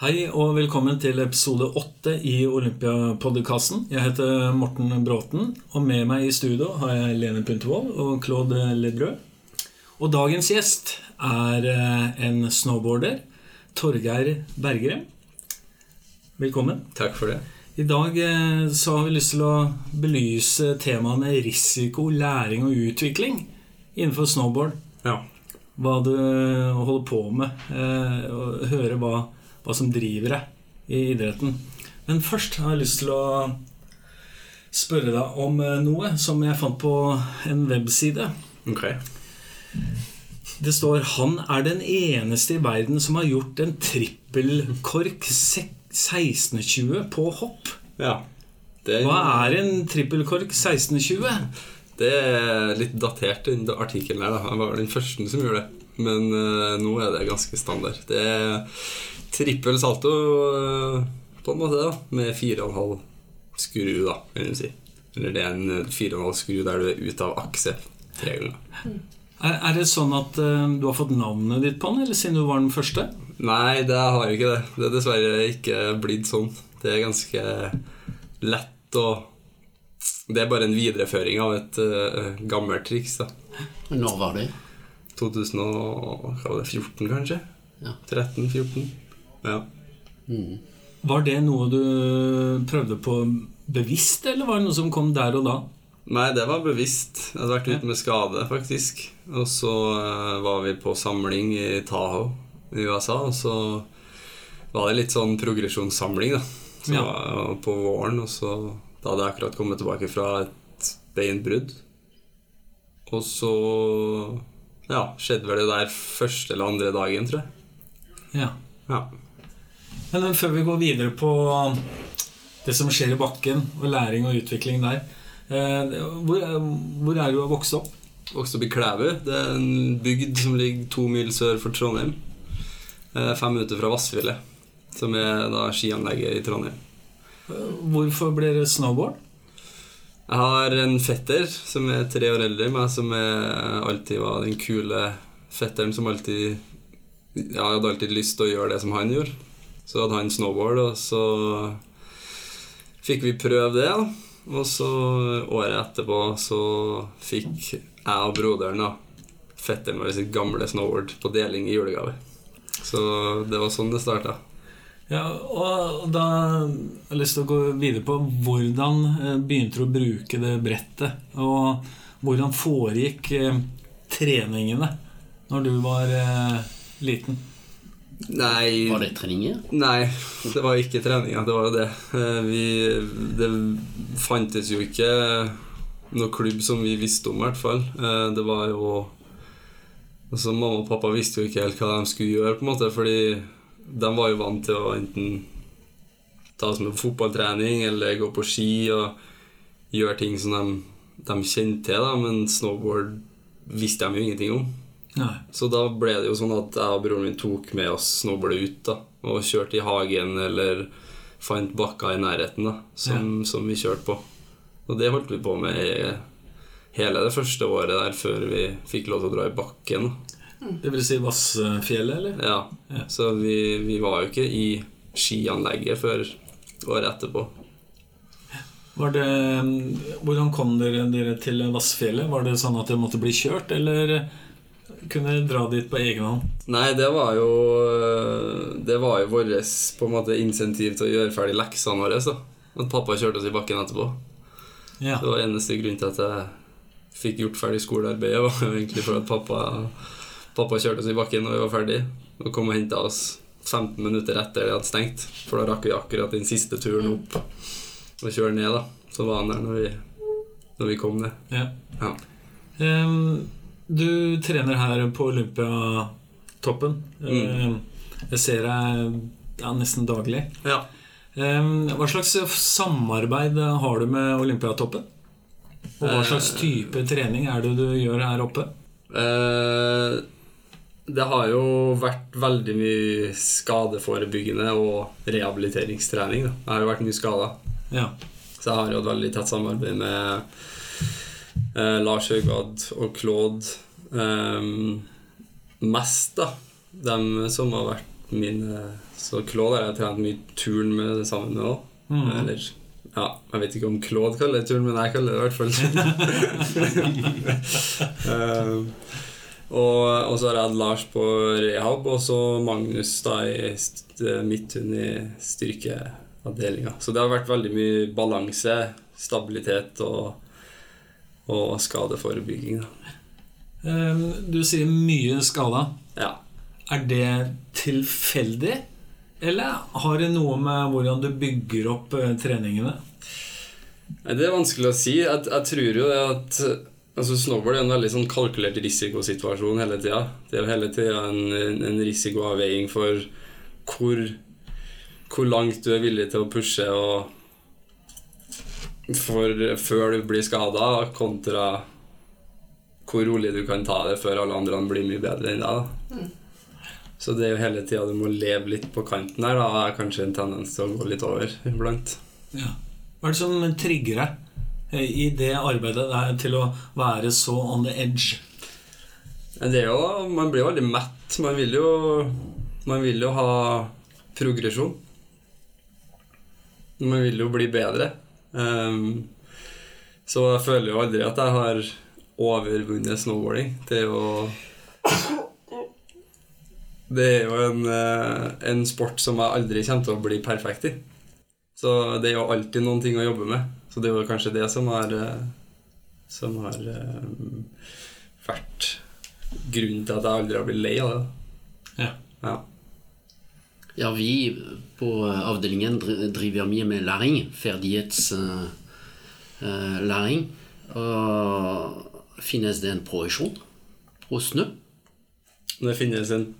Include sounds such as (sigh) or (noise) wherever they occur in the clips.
Hei og velkommen til episode åtte i Olympiapodkasten. Jeg heter Morten Bråten, og med meg i studio har jeg Lene Puntervold og Claude Lebrød. Og dagens gjest er eh, en snowboarder, Torgeir Bergerem. Velkommen. Takk for det. I dag eh, så har vi lyst til å belyse temaene risiko, læring og utvikling innenfor snowboard. Ja. Hva du holder på med, eh, og høre hva, hva som driver deg i idretten. Men først har jeg lyst til å spørre deg om eh, noe som jeg fant på en webside. Ok. Det står 'Han er den eneste i verden som har gjort en trippelkork 1620 på hopp'. Ja. Det, Hva er en trippelkork 1620? det er litt datert, den artikkelen her. Jeg var den første som gjorde det. Men eh, nå er det ganske standard. Det er trippel salto eh, på en måte, da. Med 4,5 skru, da, kan du si. Eller det er en eh, 4,5 skru der du er ute av akse tre ganger. Er, er det sånn at eh, du har fått navnet ditt på den, eller siden du var den første? Nei, det har jo ikke det. Det er dessverre ikke blitt sånn. Det er ganske lett å Det er bare en videreføring av et uh, gammelt triks. da Når var det? 2014, kanskje? Ja. 13-14? Ja. Var det noe du prøvde på bevisst, eller var det noe som kom der og da? Nei, det var bevisst. Jeg hadde vært ute med skade, faktisk. Og så eh, var vi på samling i Tahoe i USA, og så var det litt sånn progresjonssamling, da. Så Ja. på våren, og så Da hadde jeg akkurat kommet tilbake fra et beinbrudd. Og så Ja, skjedde vel det der første eller andre dagen, tror jeg. Ja. Ja. Men før vi går videre på det som skjer i bakken, og læring og utvikling der eh, hvor, hvor er du vokst opp? Vokste opp i Klæbu. Det er en bygd som ligger to mil sør for Trondheim. Eh, Fem minutter fra Vassfjellet, som er da skianlegget i Trondheim. Hvorfor ble det snowboard? Jeg har en fetter som er tre år eldre enn meg, som alltid var den kule fetteren som alltid Jeg hadde alltid lyst til å gjøre det som han gjorde. Så hadde han snowboard, og så fikk vi prøve det. Og så året etterpå så fikk jeg og broderen da fetteren vår sitt gamle snowboard på deling i julegave. Så det var sånn det starta. Ja, og da har jeg lyst til å gå videre på hvordan eh, begynte du å bruke det brettet? Og hvordan foregikk eh, treningene når du var eh, liten? Nei Var det treninger? Nei, det var ikke treninger. Det var jo det. Vi, det fantes jo ikke noen klubb som vi visste om, i hvert fall. Eh, Det var jo altså Mamma og pappa visste jo ikke helt hva de skulle gjøre, på en måte, fordi de var jo vant til å enten ta som en fotballtrening eller gå på ski og gjøre ting som de, de kjente til, da, men snowboard visste de jo ingenting om. Nei. Så da ble det jo sånn at jeg og broren min tok med oss snowboardet ut da, og kjørte i hagen eller fant bakker i nærheten da, som, som vi kjørte på. Og det holdt vi på med hele det første året der før vi fikk lov til å dra i bakken. da. Det vil si Vassfjellet, eller? Ja, Ja. Så vi, vi var jo ikke i skianlegget før året etterpå. Var det, hvordan kom dere, dere til Vassfjellet? Var det sånn at dere måtte bli kjørt, eller kunne dere dra dit på egen hånd? Nei, det var jo Det var jo vårt på en måte insentiv til å gjøre ferdig leksene våre. Så. At pappa kjørte oss i bakken etterpå. Ja. Det var eneste grunn til at jeg fikk gjort ferdig skolearbeidet, var egentlig for at pappa, pappa kjørte oss i bakken når vi var ferdig og kom og henta oss 15 minutter etter det hadde stengt. For da rakk vi akkurat den siste turen opp og kjøre ned, da. Så var han der når vi, når vi kom ned. ja. Ja. Um, du trener her på Olympiatoppen. Ehm, jeg ser deg ja, nesten daglig. ja. Um, hva slags samarbeid har du med Olympiatoppen? Og hva slags type trening er det du gjør her oppe? Eh, det har jo vært veldig mye skadeforebyggende og rehabiliteringstrening. Da. Jeg har jo vært mye skada. Ja. Så jeg har jo et veldig tett samarbeid med eh, Lars Haugad og Claude. Eh, mest, da. De som har vært mine Så Claude har jeg trent mye turn med sammen med òg. Mm. Eller ja, jeg vet ikke om Claude kaller det turn, men jeg kaller det i hvert fall um, (laughs) (laughs) og, og så har jeg hatt Lars på rehab, og så Magnus da i st- midthund i styrkeavdelinga. Så det har vært veldig mye balanse, stabilitet og, og skadeforebygging. Da. Eh, Du sier mye skada. Ja. Er det tilfeldig? Eller har det noe med hvordan du bygger opp eh, treningene? Det er vanskelig å si. Jeg, jeg tror jo det at altså Snowboard er en veldig sånn kalkulert risikosituasjon hele tida. Det er jo hele tida en, en risikoavveiing for hvor, hvor langt du er villig til å pushe og for, før du blir skada, kontra hvor rolig du kan ta det før alle andre blir mye bedre enn deg. da. Så det er jo hele tida du må leve litt på kanten her. Da er kanskje en tendens til å gå litt over iblant. Ja. Hva er det som trigger deg i det arbeidet der til å være så on the edge? Det er jo, man blir jo veldig mett. Man vil jo, man vil jo ha progresjon. Man vil jo bli bedre. Um, så jeg føler jo aldri at jeg har overvunnet snowboarding. Det er jo Det er jo en, eh, en sport som jeg aldri kommer til å bli perfekt i. Så det er jo alltid noen ting å jobbe med. Så det var kanskje det som har eh, Som har um, vært grunnen til at jeg aldri har blitt lei av det. Ja. Ja. Ja, vi på avdelingen driver mye med læring. Ferdighetslæring. Og finnes det en progresjon på snø? Det finnes en,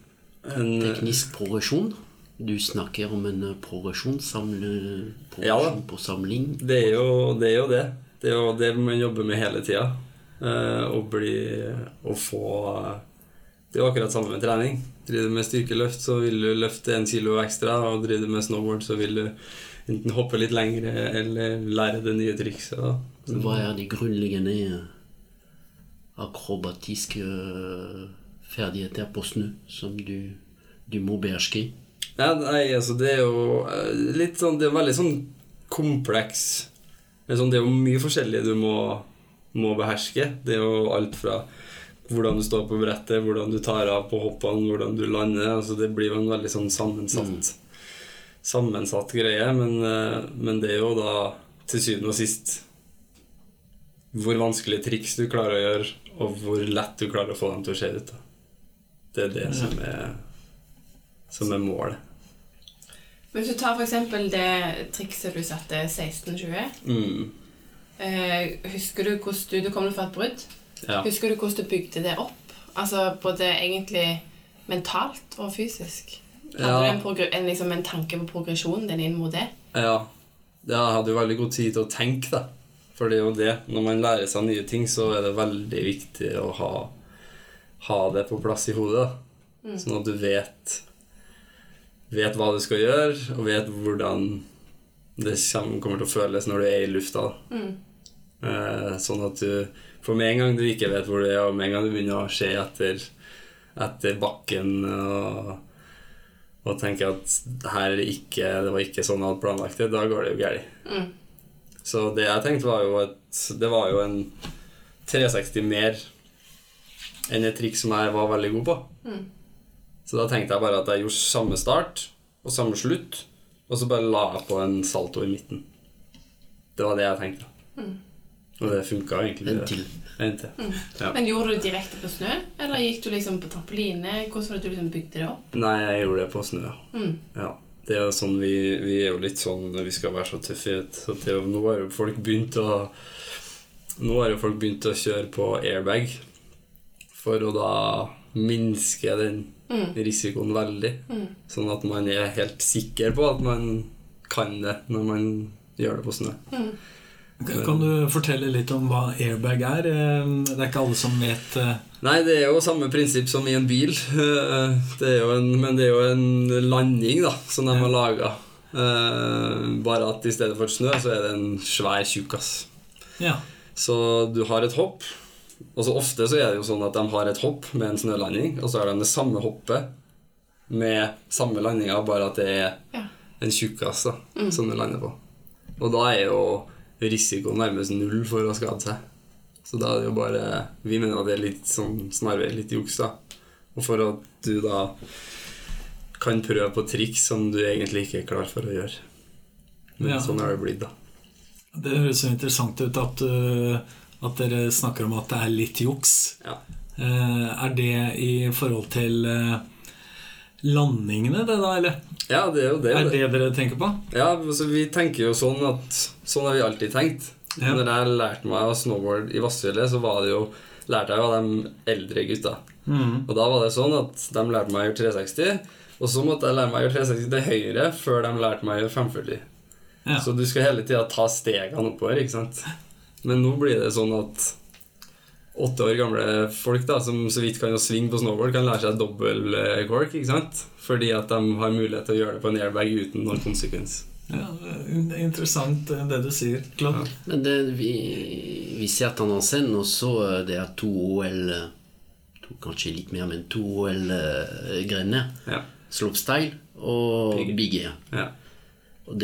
en Teknisk progresjon? Du snakker om en progresjonssamling? Ja det, er jo, det er jo det. Det er jo det man jobber med hele tida. Eh, å bli Å få Det er jo akkurat samme med trening. Driver du med styrkeløft, så vil du løfte en kilo ekstra. Og driver du med snowboard, så vil du enten hoppe litt lengre eller lære det nye trikset. Hva er de grunnleggende akrobatiske øh, ferdigheter på snø som du, du må beherske? Ja, nei, altså det er jo eh, litt sånn Det er veldig sånn kompleks Det er, sånn, det er jo mye forskjellig du må, må beherske. Det er jo alt fra hvordan du står på brettet, hvordan du tar av på hoppene, hvordan du lander. Altså det blir jo en veldig sånn sammensatt Sammensatt greie, men, eh, men det er jo da til syvende og sist hvor vanskelige triks du klarer å gjøre, og hvor lett du klarer å få dem til å se ut. Da. Det er det som er, som er målet. Hvis du tar eksempel det trikset du satte 1620 Mm. eh, Husker du hvordan du, du kom fra et brudd? Ja. Husker du hvordan du bygde det opp? Altså både egentlig mentalt og fysisk? Hadde Ja. du en, en, liksom, en tanke på progresjonen din inn mot det? ja. Jeg hadde jo veldig god tid til å tenke, da. For det er jo det. Når man lærer seg nye ting, så er det veldig viktig å ha, ha det på plass i hodet. da. Sånn at du vet Vet hva du skal gjøre, og vet hvordan det kommer til å føles når du er i lufta. Mm. Eh, sånn at du For med en gang du ikke vet hvor du er, og med en gang du begynner å se etter, etter bakken og, og tenker at her er ikke, det var ikke sånn jeg hadde planlagt det, da går det jo galt. Så det jeg tenkte, var jo at det var jo en 360 mer enn et triks som jeg var veldig god på. Så da tenkte jeg bare at jeg gjorde samme start og samme slutt, og så bare la jeg på en salto i midten. Det var det jeg tenkte. Og det funka egentlig. En til. En til. Ja. Men Gjorde du det direkte på snø, eller gikk du liksom på trampoline? Hvordan var det du liksom bygde det opp? Nei, jeg gjorde det på snø. ja. Mm. Ja. Det er jo sånn vi, vi er jo litt sånn Vi skal være så tøffe. Så det nå har jo folk begynt å Nå har jo folk begynt å kjøre på airbag for å da minske den risikoen veldig. Sånn at man er helt sikker på at man kan det når man gjør det på snø. Kan du fortelle litt om hva airbag er? Eh, Det er ikke alle som vet eh, Nei, det er jo samme prinsipp som i en bil. Eh, (laughs) Det er jo en, men det er jo en landing da, som de har laga. Bare at i stedet for snø, så er det en svær tjukkas. Ja. Så du har et hopp. Og så ofte så er det jo sånn at de har et hopp med en snølanding, og så har de det samme hoppet med samme landinga, bare at det er Ja. en tjukkas mm. som du lander på. Og da er jo risikoen nærmest null for å skade seg. Så da er det jo bare Vi mener at det er litt sånn snarvei, litt juks, da. Og for at du da kan prøve på triks som du egentlig ikke er klar for å gjøre. Men Ja. sånn er det blitt, da. Det høres så interessant ut at, uh, at dere snakker om at det er litt juks. Ja. Eh, er det i forhold til eh, landingene, det da, eller? ja, det er jo det. Er det. det dere tenker på? Ja, altså Vi tenker jo sånn at Sånn har vi alltid tenkt. Ja. Når jeg lærte meg å snowboard i Vassfjellet, så var det jo lærte jeg jo av de eldre gutta. Mm. Og da var det sånn at de lærte meg å gjøre 360, og så måtte jeg lære meg å gjøre 360 til høyre før de lærte meg å gjøre 540. Ja. Så du skal hele tida ta stegene oppover, ikke sant. Men nå blir det sånn at åtte år gamle folk da, som så vidt kan svinge på snowboard, kan lære seg dobbel eh, cork, ikke sant? Fordi at de har mulighet til å gjøre det på en airbag uten noen konsekvens. Ja, det er interessant eh, det du sier, Claude. Men det, vi, vi ser tendensen også eh, Det er to OL eh, to, Kanskje litt mer, men to OL-grener. Ja. Slopestyle og air. ja.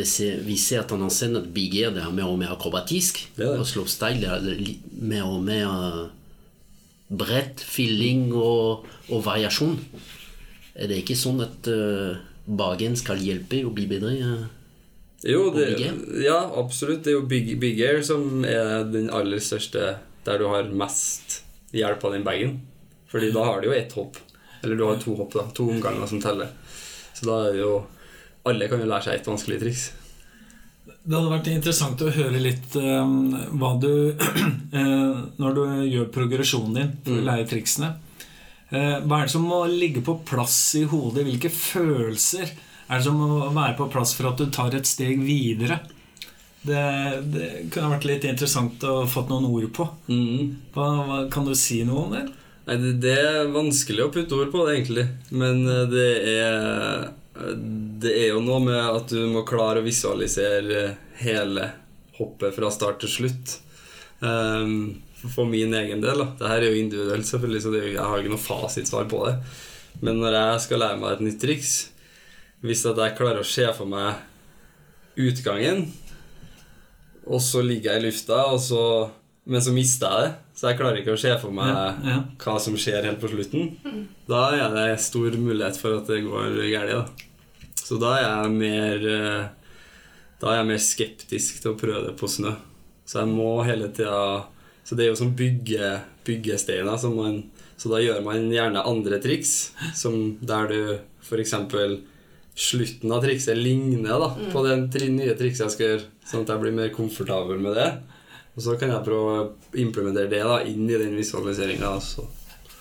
Ser, vi ser tendensen at big air det er mer og mer akrobatisk. Ja. Og slopestyle er mer og mer eh, bredt, filling og, og variasjon. Er det ikke sånn at uh, Bagen skal hjelpe å bli bedre? Uh, Jo, det, ja, absolutt. Det er jo Big, big Air som er den aller største der du har mest hjelp av den bagen. Fordi da har du jo ett hopp. Eller du har to hopp, da. To omganger som teller. Så da er det jo Alle kan jo lære seg et vanskelig triks. Det hadde vært interessant å høre litt um, hva du uh, (clears throat) Når du gjør progresjonen din for å lære triksene uh, Hva er det som må ligge på plass i hodet? Hvilke følelser er det som må være på plass for at du tar et steg videre? Det, det kunne vært litt interessant å fått noen ord på. Hva, hva, kan du si noe om det? Nei, det, det er vanskelig å putte ord på det, egentlig. Men eh, det er Det er jo noe med at du må klare å visualisere hele hoppet fra start til slutt. Um, for min egen del, Dette er jo individuelt, selvfølgelig, så jeg har ikke noe fasitsvar på det. Men når jeg skal lære meg et nytt triks, hvis at jeg klarer å se for meg utgangen, og så ligger jeg i lufta, og så, men så mister jeg det. Så jeg klarer ikke å se for meg Ja, ja. hva som skjer helt på slutten. Da er det stor mulighet for at det går galt. Så da er jeg mer eh, Da er jeg mer skeptisk til å prøve det på snø. Så jeg må hele tida Så det er jo som bygge, byggesteiner. Som man, så da gjør man gjerne andre triks, som der du f.eks. Slutten av trikset ligner da, på det nye trikset jeg skal gjøre, sånn at jeg blir mer komfortabel med det. Og så kan jeg prøve å implementere det da inn i den visualiseringa.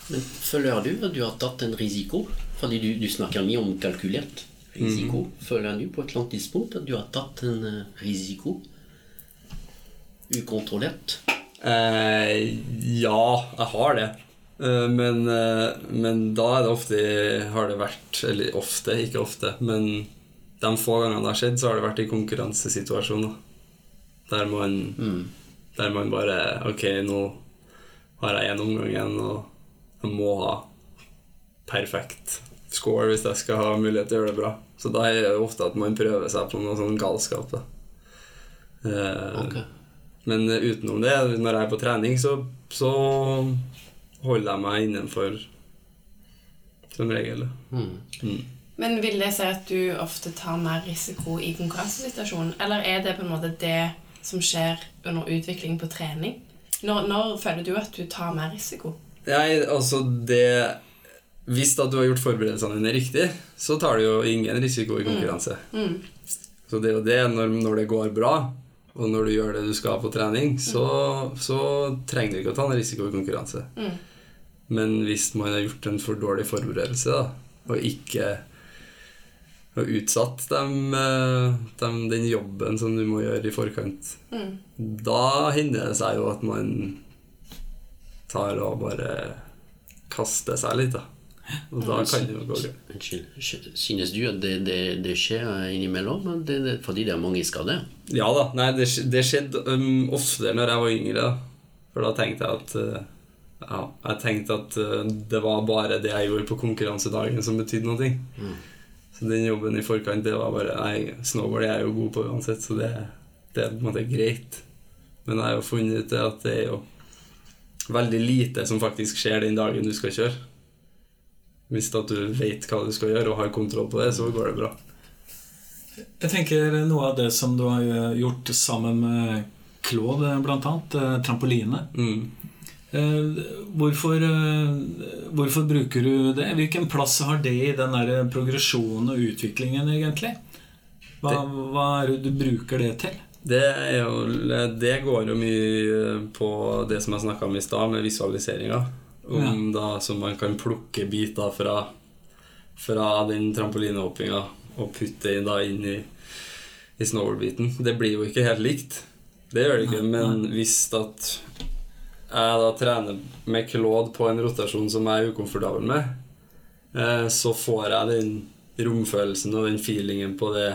Men føler du at du har tatt en risiko? Fordi du, du snakker mye om kalkulert risiko. Føler du på et eller annet tidspunkt at du har tatt en eh, risiko? Ukontrollert? Eh, ja, jeg har det. Eh, men, eh, men da er det ofte Har det vært Eller ofte, ikke ofte, men de få gangene det har skjedd, så har det vært i konkurransesituasjoner. Der man, der man bare Ok, nå har jeg én omgang igjen, og jeg må ha perfekt score hvis jeg skal ha mulighet til å gjøre det bra. Så da er det ofte at man prøver seg på noe sånn galskap. da. Eh, okay. men utenom det, når jeg er på trening, så, så holder jeg meg innenfor som regel. Mm. Men vil det si at du ofte tar mer risiko i konkurransesituasjonen? Eller er det på en måte det som skjer under utvikling på trening? Når, når føler du at du tar mer risiko? Nei, altså det Hvis da du har gjort forberedelsene dine riktig, så tar du jo ingen risiko i konkurranse. Mm. Så det er jo det når, når det går bra, og når du gjør det du skal på trening, så, så trenger du ikke å ta en risiko i konkurranse. Mm. Men hvis man har gjort en for dårlig forberedelse, da, og ikke har utsatt dem, eh, dem, den jobben som du må gjøre i forkant, Mm. da hender det seg jo at man tar og bare kaster seg litt, da. Og da kan det jo gå galt. Unnskyld. Synes du at det, det, det skjer eh, innimellom? Men Det, det, fordi det er mange skader? Ja da. Nei, det, det skjedde um, oftere når jeg var yngre. da. For da tenkte jeg at uh, ja, jeg tenkte at eh, det var bare det jeg gjorde på konkurransedagen som betydde noe. Mm. Så den jobben i forkant, det var bare Nei, snowboard er jeg jo god på uansett, så det, det er på en måte greit. Men jeg har jo funnet ut det at det er jo veldig lite som faktisk skjer den dagen du skal kjøre. Hvis at du vet hva du skal gjøre og har kontroll på det, så går det bra. Jeg tenker noe av det som du har gjort sammen med Claude, annet, eh, trampoline. Mm. Eh, Hvorfor, eh, hvorfor bruker du det? Hvilken plass har det i den der progresjonen og utviklingen, egentlig? Hva, hva er det du bruker det til? Det, er jo, det går jo mye på det som jeg snakka om i stad, med visualiseringa. Om da som man kan plukke biter fra, fra den trampolinehoppinga og putte da inn i, i snowboard-biten. Det blir jo ikke helt likt. Det gjør det ikke, men hvis at jeg da trener med Claude på en rotasjon som jeg er ukomfortabel med, eh, så får jeg den romfølelsen og den feelingen på det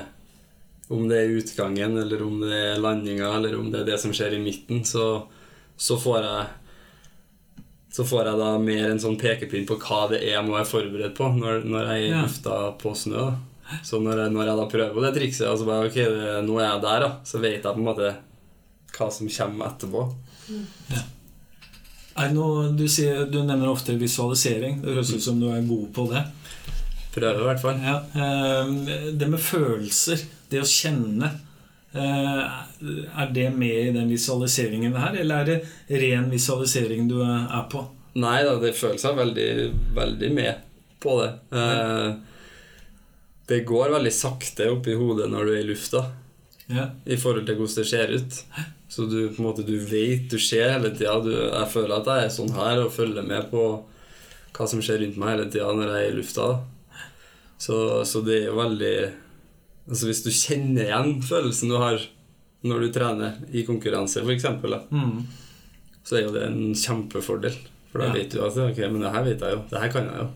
om det er utgangen, eller om det er landinga, eller om det er det som skjer i midten, så, så får jeg så får jeg da mer en sånn pekepinn på hva det er jeg må være forberedt på når, når jeg er i lufta på snø. da. Så når jeg, når jeg da prøver på det trikset, og så bare, ok, det, nå er jeg der, da, så vet jeg på en måte hva som kommer etterpå. Er det noe, du, sier, du nevner ofte visualisering. Det høres ut som du er god på det. Prøver i hvert fall. Ja, eh, det med følelser, det å kjenne eh, Er det med i den visualiseringen her, eller er det ren visualisering du er på? Nei da, det føles jeg veldig, veldig med på det. Eh, det går veldig sakte oppi hodet når du er i lufta. Ja. i forhold til hvordan det ser ut. Så du på en måte du vet, du ser hele tida. Jeg føler at jeg er sånn her og følger med på hva som skjer rundt meg hele tida når jeg er i lufta. Så, så det er jo veldig Altså Hvis du kjenner igjen følelsen du har når du trener i konkurranse, f.eks., Mm. så er jo det en kjempefordel. For da Ja. vet du at ok, men det her vet jeg jo. Det her kan jeg jo.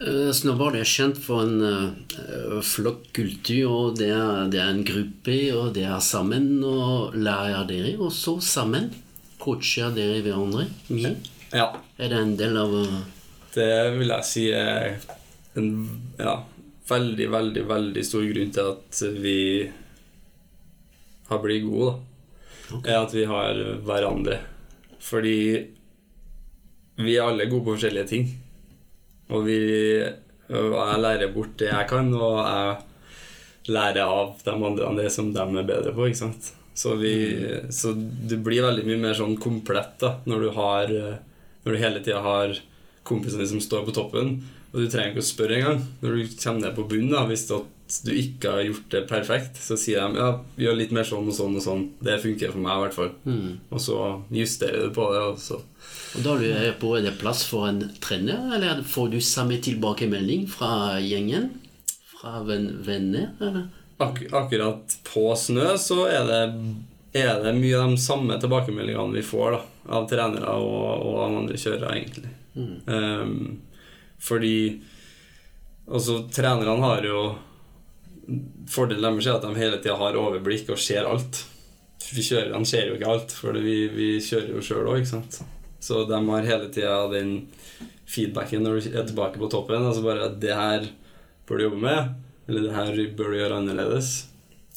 Eh, Snowboard er kjent for en uh, flokkkultur, og det er, det er en gruppe, og det er sammen, og lærer dere også sammen? Coacher dere hverandre mye? Ja. Er det en del av uh... Det vil jeg si er en ja, veldig, veldig, veldig stor grunn til at vi har blitt gode, da. Ok. Er at vi har hverandre. Fordi vi er alle gode på forskjellige ting. Og vi og jeg lærer bort det jeg kan, og jeg lærer av de andre det som de er bedre på. ikke sant? Så, vi, så du blir veldig mye mer sånn komplett da, når du, har, når du hele tida har kompisene som står på toppen. Og du trenger ikke å spørre engang. Når du kommer ned på bunnen, da, hvis at du ikke har gjort det perfekt, så sier de ja, gjør litt mer sånn og sånn og sånn. Det funker for meg i hvert fall. Mm. Og så justerer du på det, Også. Og da lurer jeg på, er det plass for en trener, eller får du samme tilbakemelding fra gjengen? Fra venn, venner, eller? Ak akkurat på snø så er det, er det mye av de samme tilbakemeldingene vi får da, av trenere og, og av andre kjørere, egentlig. Ehm, fordi altså, trenerne har jo Fordelen deres er at de hele tida har overblikk og ser alt. Vi kjørerne ser jo ikke alt, for vi, vi kjører jo sjøl òg, ikke sant. Så de har hele tida den feedbacken når du er tilbake på toppen. Altså bare at 'Det her bør du jobbe med', eller 'det her bør du gjøre annerledes'.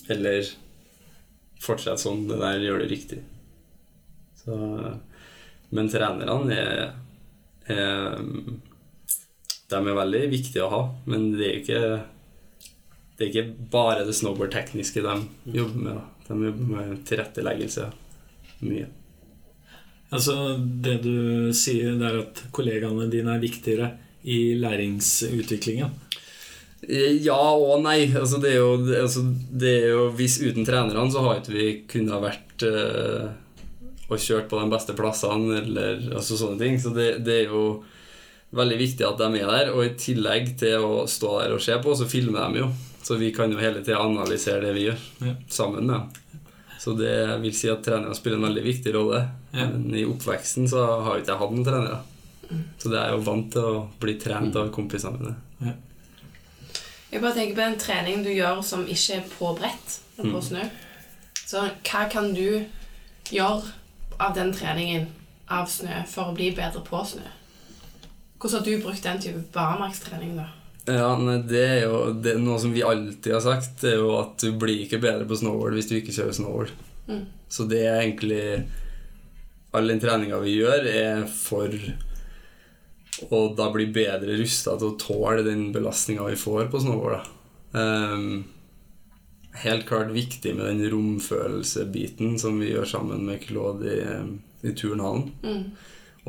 Eller 'fortsett sånn, det der gjør du riktig'. Så, men trenerne er, er De er veldig viktige å ha, men det er ikke det er ikke bare det snowboard-tekniske de jobber med. da. De jobber med tilretteleggelse mye. Altså, det du sier, det er at kollegaene dine er viktigere i læringsutviklingen. Ja og nei. Altså, det, er jo, altså, det er jo Hvis uten trenerne så har ikke vi kunnet vært eh, og kjørt på de beste plassene eller altså, sånne ting. Så det, det er jo veldig viktig at de er der. Og i tillegg til å stå der og se på, så filmer de jo. Så vi kan jo hele tida analysere det vi gjør, Ja. sammen med dem. Så det vil si at trenere spiller en veldig viktig rolle. Ja. Men i oppveksten så har jo ikke jeg hatt noen trenere. Så det er jo vant til å bli trent av kompisene mine. Jeg bare tenker på en trening du gjør som ikke er på brett, på snø. Så hva kan du gjøre av den treningen av snø for å bli bedre på snø. Hvordan har du brukt den type barmarkstrening, da? Ja, nei, det er jo det er noe som vi alltid har sagt, det er jo at du blir ikke bedre på snowboard hvis du ikke kjører snowboard. Mm. Så det er egentlig All den treninga vi gjør, er for å da bli bedre rusta til å tåle den belastninga vi får på snowboard. Ehm, helt klart viktig med den romfølelsebiten som vi gjør sammen med Claude i, i turnhallen. Mm.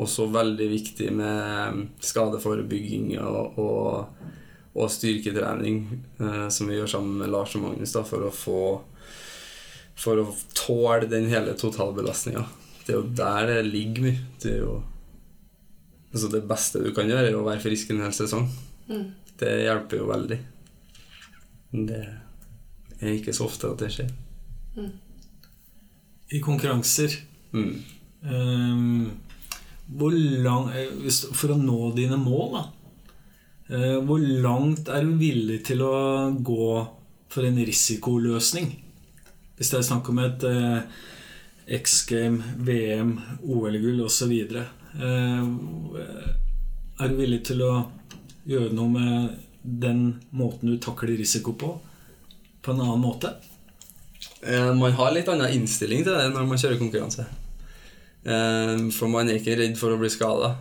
Også veldig viktig med skadeforebygging og, og, og styrketrening, eh, som vi gjør sammen med Lars og Magnus, da, for å få For å tåle den hele totalbelastninga. Det er jo der det ligger mye. Det er jo Altså, det beste du kan gjøre, er å være frisk en hel sesong. Mm. Det hjelper jo veldig. Men Det er ikke så ofte at det skjer. I konkurranser Mm. um, hvor lang, eh, For å nå dine mål, da Hvor langt er du villig til å gå for en risikoløsning? Hvis det er snakk om et eh, X Game, VM, OL-gull osv. Eh, er du villig til å gjøre noe med den måten du takler risiko på, på en annen måte? Eh, Man har litt annen innstilling til det når man kjører konkurranse. Eh, For man er ikke redd for å bli skada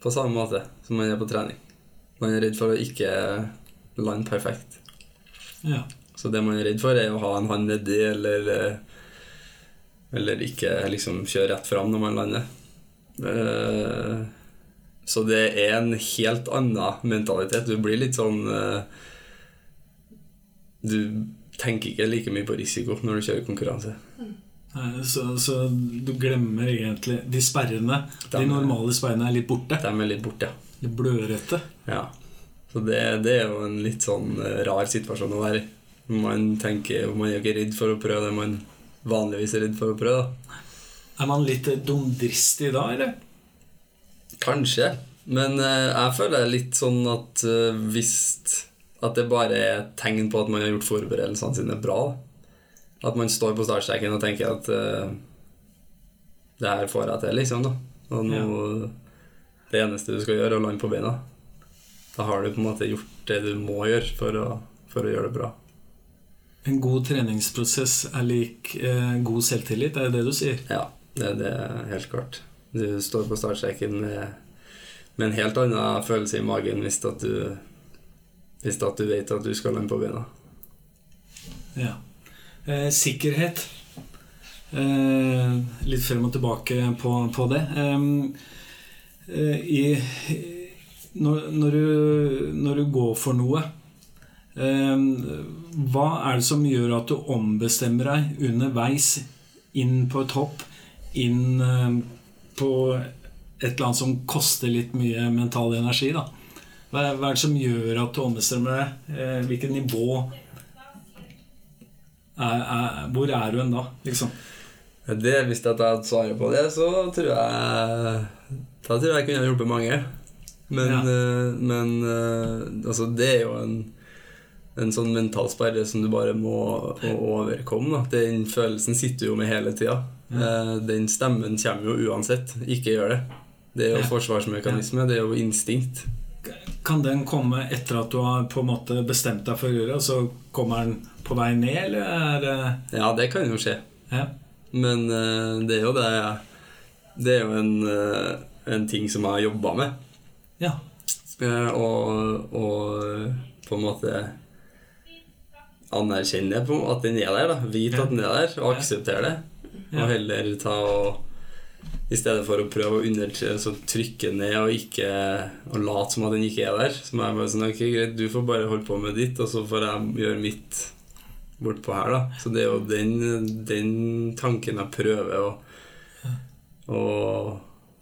på samme måte som man er på trening. Man er redd for å ikke lande perfekt. Ja. Så det man er redd for, er å ha en hånd nedi eller eh, Eller ikke liksom kjøre rett fram når man lander. Eh, Så det er en helt annen mentalitet. Du blir litt sånn eh, Du tenker ikke like mye på risiko når du kjører konkurranse. Nei, Så, så du glemmer egentlig De sperrene, de de normale sperrene, er litt borte. De er litt borte, Litt blødrette. ja. Så det, det er jo en litt sånn eh, rar situasjon å være i. Man tenker Man er jo ikke redd for å prøve det man vanligvis er redd for å prøve. da. Er man litt eh, dumdristig da, eller? Kanskje. Men eh, jeg føler er litt sånn at hvis At det bare er et tegn på at man har gjort forberedelsene sine bra. At man står på startstreken og tenker at uh, Det her får jeg til, liksom. da Og nå Det eneste du skal gjøre, er å lande på beina. Da har du på en måte gjort det du må gjøre for å, for å gjøre det bra. En god treningsprosess er lik eh, god selvtillit, er det det du sier? Ja, det, det er helt klart. Du står på startstreken med, med en helt annen følelse i magen hvis at du Hvis at du vet at du skal lande på beina. Ja. Eh, sikkerhet. Eh, litt frem og tilbake på, på det. Eh, i, når, når, du, når du går for noe Hva er det som gjør at du ombestemmer deg underveis inn på et hopp, inn på et eller annet som koster litt mye mental energi? da hva er, det som gjør at du ombestemmer deg? Eh, hvilket nivå er, er, Hvor er du hen da, liksom? Det, hvis jeg hadde svaret på det, så tror jeg Da tror jeg jeg kunne hjulpet mange. Men, Ja. eh, men eh, altså, det er jo en, en sånn mental sperre som du bare må må overkomme. Da. Den følelsen sitter jo med hele tida. Ja. Den stemmen kommer jo uansett. Ikke gjør det. Det er jo Ja. forsvarsmekanisme. Det er jo instinkt. Kan den komme etter at du har på en måte bestemt deg for å gjøre det, så kommer den på vei ned, eller er det Ja, det kan jo skje. ja. Men eh, det er jo det Det er jo en, eh, en ting som jeg har jobba med. ja. Og, og på en måte anerkjenne på at den er der. da Vite at den er der, og akseptere det. Og heller ta og I stedet for å prøve å under, så trykke ned og ikke Og late som at den ikke er der. Så må jeg bare sånn Ok, greit, du får bare holde på med ditt, og så får jeg gjøre mitt bortpå her, da. Så det er jo den, den tanken jeg prøver å å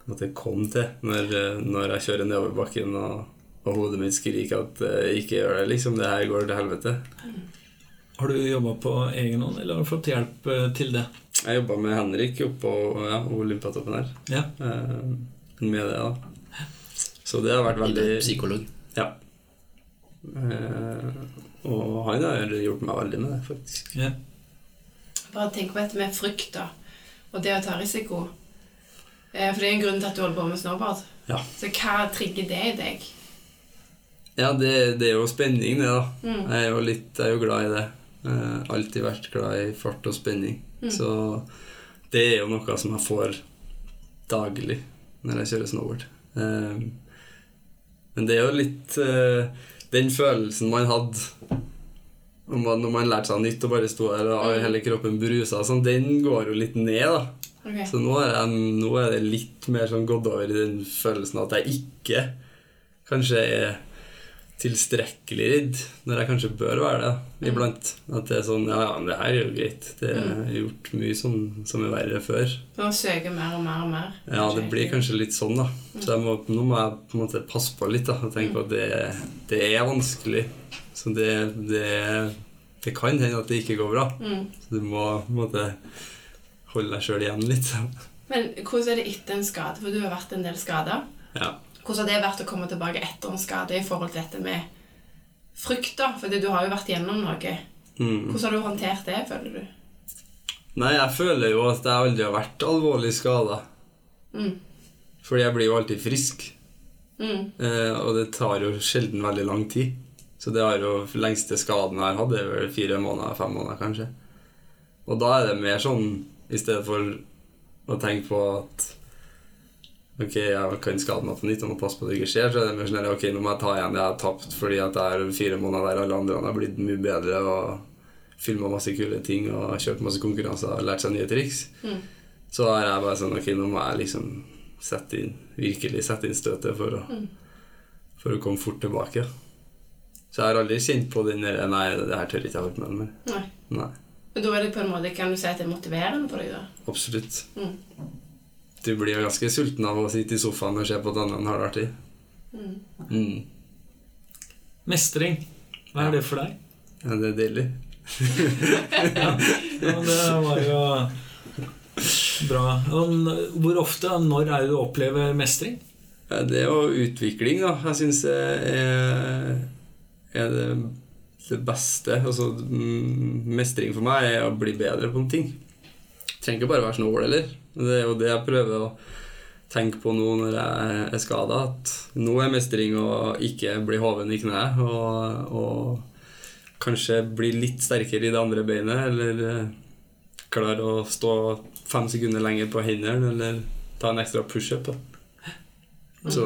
måtte kom til når, når jeg kjører nedover bakken og, og hodet mitt skriker at jeg ikke gjør det, liksom. Det her går til helvete. Har du jobba på egen hånd, eller har du fått hjelp eh, til det? Jeg jobba med Henrik oppå ja, Olympiatoppen her. Ja. Eh, med det, da. Så det har vært veldig Psykolog. Ja. Eh, og han har hjulpet meg veldig med det, faktisk. ja. Bare tenk på dette med frykt, da. Og det å ta risiko. Eh, For det er en grunn til at du holder på med snowboard. Ja. Så hva trigger det i deg? Ja, det, det er jo spenning, det, da. Mm. Jeg er jo litt jeg er jo glad i det. Eh, alltid vært glad i fart og spenning. Mm. Så det er jo noe som jeg får daglig når jeg kjører snowboard. Eh, men det er jo litt uh, den følelsen man hadde om man- når man lærte seg nytt og bare sto der og Mm. hele kroppen brusa, sånn, den går jo litt ned, da. Ok. Så nå er, jeg, nå er det litt mer sånn gått over i den følelsen at jeg ikke kanskje er tilstrekkelig redd, når jeg kanskje bør være det Mm. iblant. At det er sånn Ja, ja, men det her er jo greit. Det er gjort mye som, som er verre før. Så man søker mer og mer og mer? Ja, det blir kanskje litt sånn, da. Så jeg må, nå må jeg på en måte passe på litt da, og tenke på at det, det er vanskelig. Så det, det, det kan hende at det ikke går bra. Mm. Så du må på en måte holde deg sjøl igjen litt. Men hvordan er det etter en skade? For du har vært en del skada. Ja. Hvordan har det vært å komme tilbake etter en skade i forhold til dette med frykt? da? For du har jo vært gjennom noe. Mm. Hvordan har du håndtert det, føler du? Nei, jeg føler jo at jeg aldri har vært alvorlig skada. Mm. Fordi jeg blir jo alltid frisk. Mm. Eh, og det tar jo sjelden veldig lang tid. Så det har jo lengste skaden jeg har hatt, er vel fire måneder, fem måneder kanskje. Og da er det mer sånn, i stedet for å tenke på at Ok, jeg kan skade meg på nytt og må passe på at det ikke skjer, så er det mer sånn ok, nå må jeg ta igjen det jeg har tapt, fordi at det er fire måneder der alle andre har blitt mye bedre og filma masse kule ting og kjørt masse konkurranser og lært seg nye triks. Mm. Så er jeg bare sånn Ok, nå må jeg liksom sette inn virkelig sette inn støtet for å, for å komme fort tilbake. Så jeg har aldri kjent på den der Nei, det her tør ikke jeg holde med mer. Nei. Nei, Men da er det på en måte, kan du si at det er motiverende for deg, da? absolutt. Mm. Du blir jo ganske sulten av å sitte i sofaen og se på at andre har det artig. Mm. Mm. Mestring. Hva er det for deg? Ja, det er deilig. (laughs) Ja, det var jo bra. Hvor ofte, og når er det du opplever mestring? Ja, Det er jo utvikling, da. Jeg syns det er, er det, det beste. Altså, mm, mestring for meg er å bli bedre på en ting. Trenger ikke bare være snål heller. Det er jo det jeg prøver å tenke på nå når jeg er skada. At nå er mestring å ikke bli hoven i kneet og, og kanskje bli litt sterkere i det andre beinet, eller eh, klare å stå fem sekunder lenger på hendene, eller ta en ekstra pushup. Så,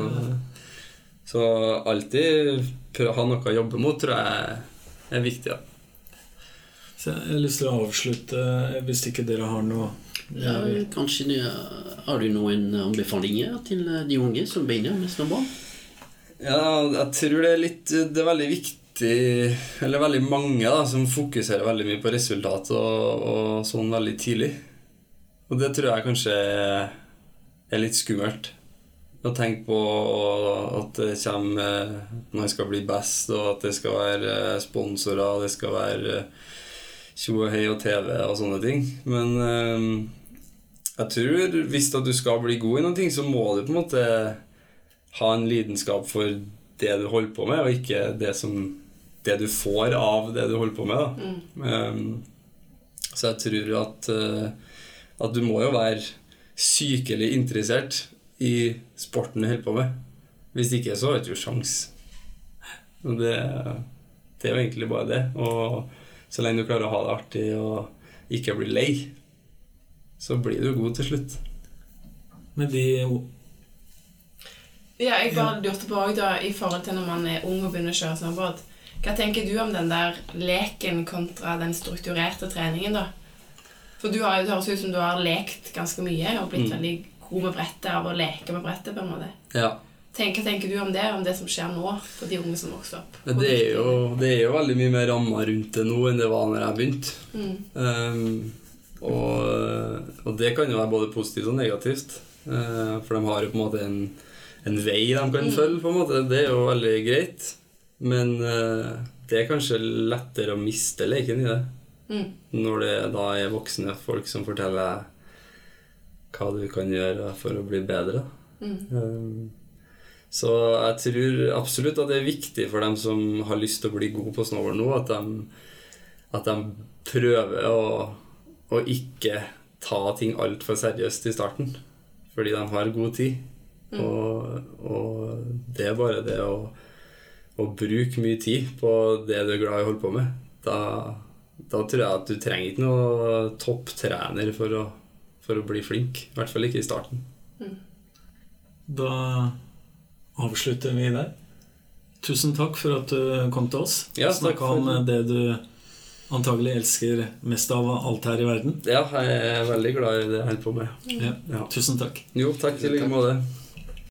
så alltid prøve å ha noe å jobbe mot, tror jeg er viktig. Ja. Så jeg har lyst til å avslutte, hvis ikke dere har noe Ja, kanskje det, Har du noen anbefalinger til de unge som begynner med snowboard? ja, jeg tror det er litt Det er veldig viktig Eller veldig mange da, som fokuserer veldig mye på resultat og, og sånn veldig tidlig. Og det tror jeg kanskje er litt skummelt. Å tenke på at det kommer Man skal bli best, og at det skal være sponsorer, og det skal være tjo og hei og TV og sånne ting. Men eh, jeg tror hvis du skal bli god i noen ting, så må du på en måte ha en lidenskap for det du holder på med, og ikke det som det du får av det du holder på med. Da. Um, så jeg tror at, eh, at du må jo være sykelig interessert i sporten du holder på med. Hvis ikke så har du ikke sjans. Det, det er jo egentlig bare det. Og så lenge du klarer å ha det artig og ikke bli lei, så blir du god til slutt. med de Ja, jeg bare lurte på også da, i forhold til når man er ung og begynner å kjøre snowboard. Hva tenker du om den der leken kontra den strukturerte treningen, da? For du har, det høres ut som du har lekt ganske mye og blitt Mm. veldig god med brettet av å leke med brettet. på en måte. Ja. Hva tenker du om det, om det som skjer nå for de unge som vokser opp? Det er, jo, det er jo veldig mye mer rammer rundt det nå enn det var når jeg begynte. Mm. Um, og, og det kan jo være både positivt og negativt. Uh, for de har jo på en måte en, en vei de kan følge, på en måte. Det er jo veldig greit. Men uh, det er kanskje lettere å miste leken i det. Mm. Når det da er voksne folk som forteller hva du kan gjøre for å bli bedre. Mm. Um, så jeg tror absolutt at det er viktig for dem som har lyst til å bli gode på snowboard nå, at de, at de prøver å, å ikke ta ting altfor seriøst i starten. fordi de har god tid. Og, og det er bare det å, å bruke mye tid på det du er glad i å holde på med. Da, da tror jeg at du trenger ikke noe topptrener for å, for å bli flink. I hvert fall ikke i starten. Da avslutter vi der. Tusen takk for at du kom til oss. Ja, Snakka om det du antagelig elsker mest av alt her i verden. Ja, jeg er veldig glad i det jeg holder på med. Ja. Ja. Tusen takk. Jo, takk i like måte.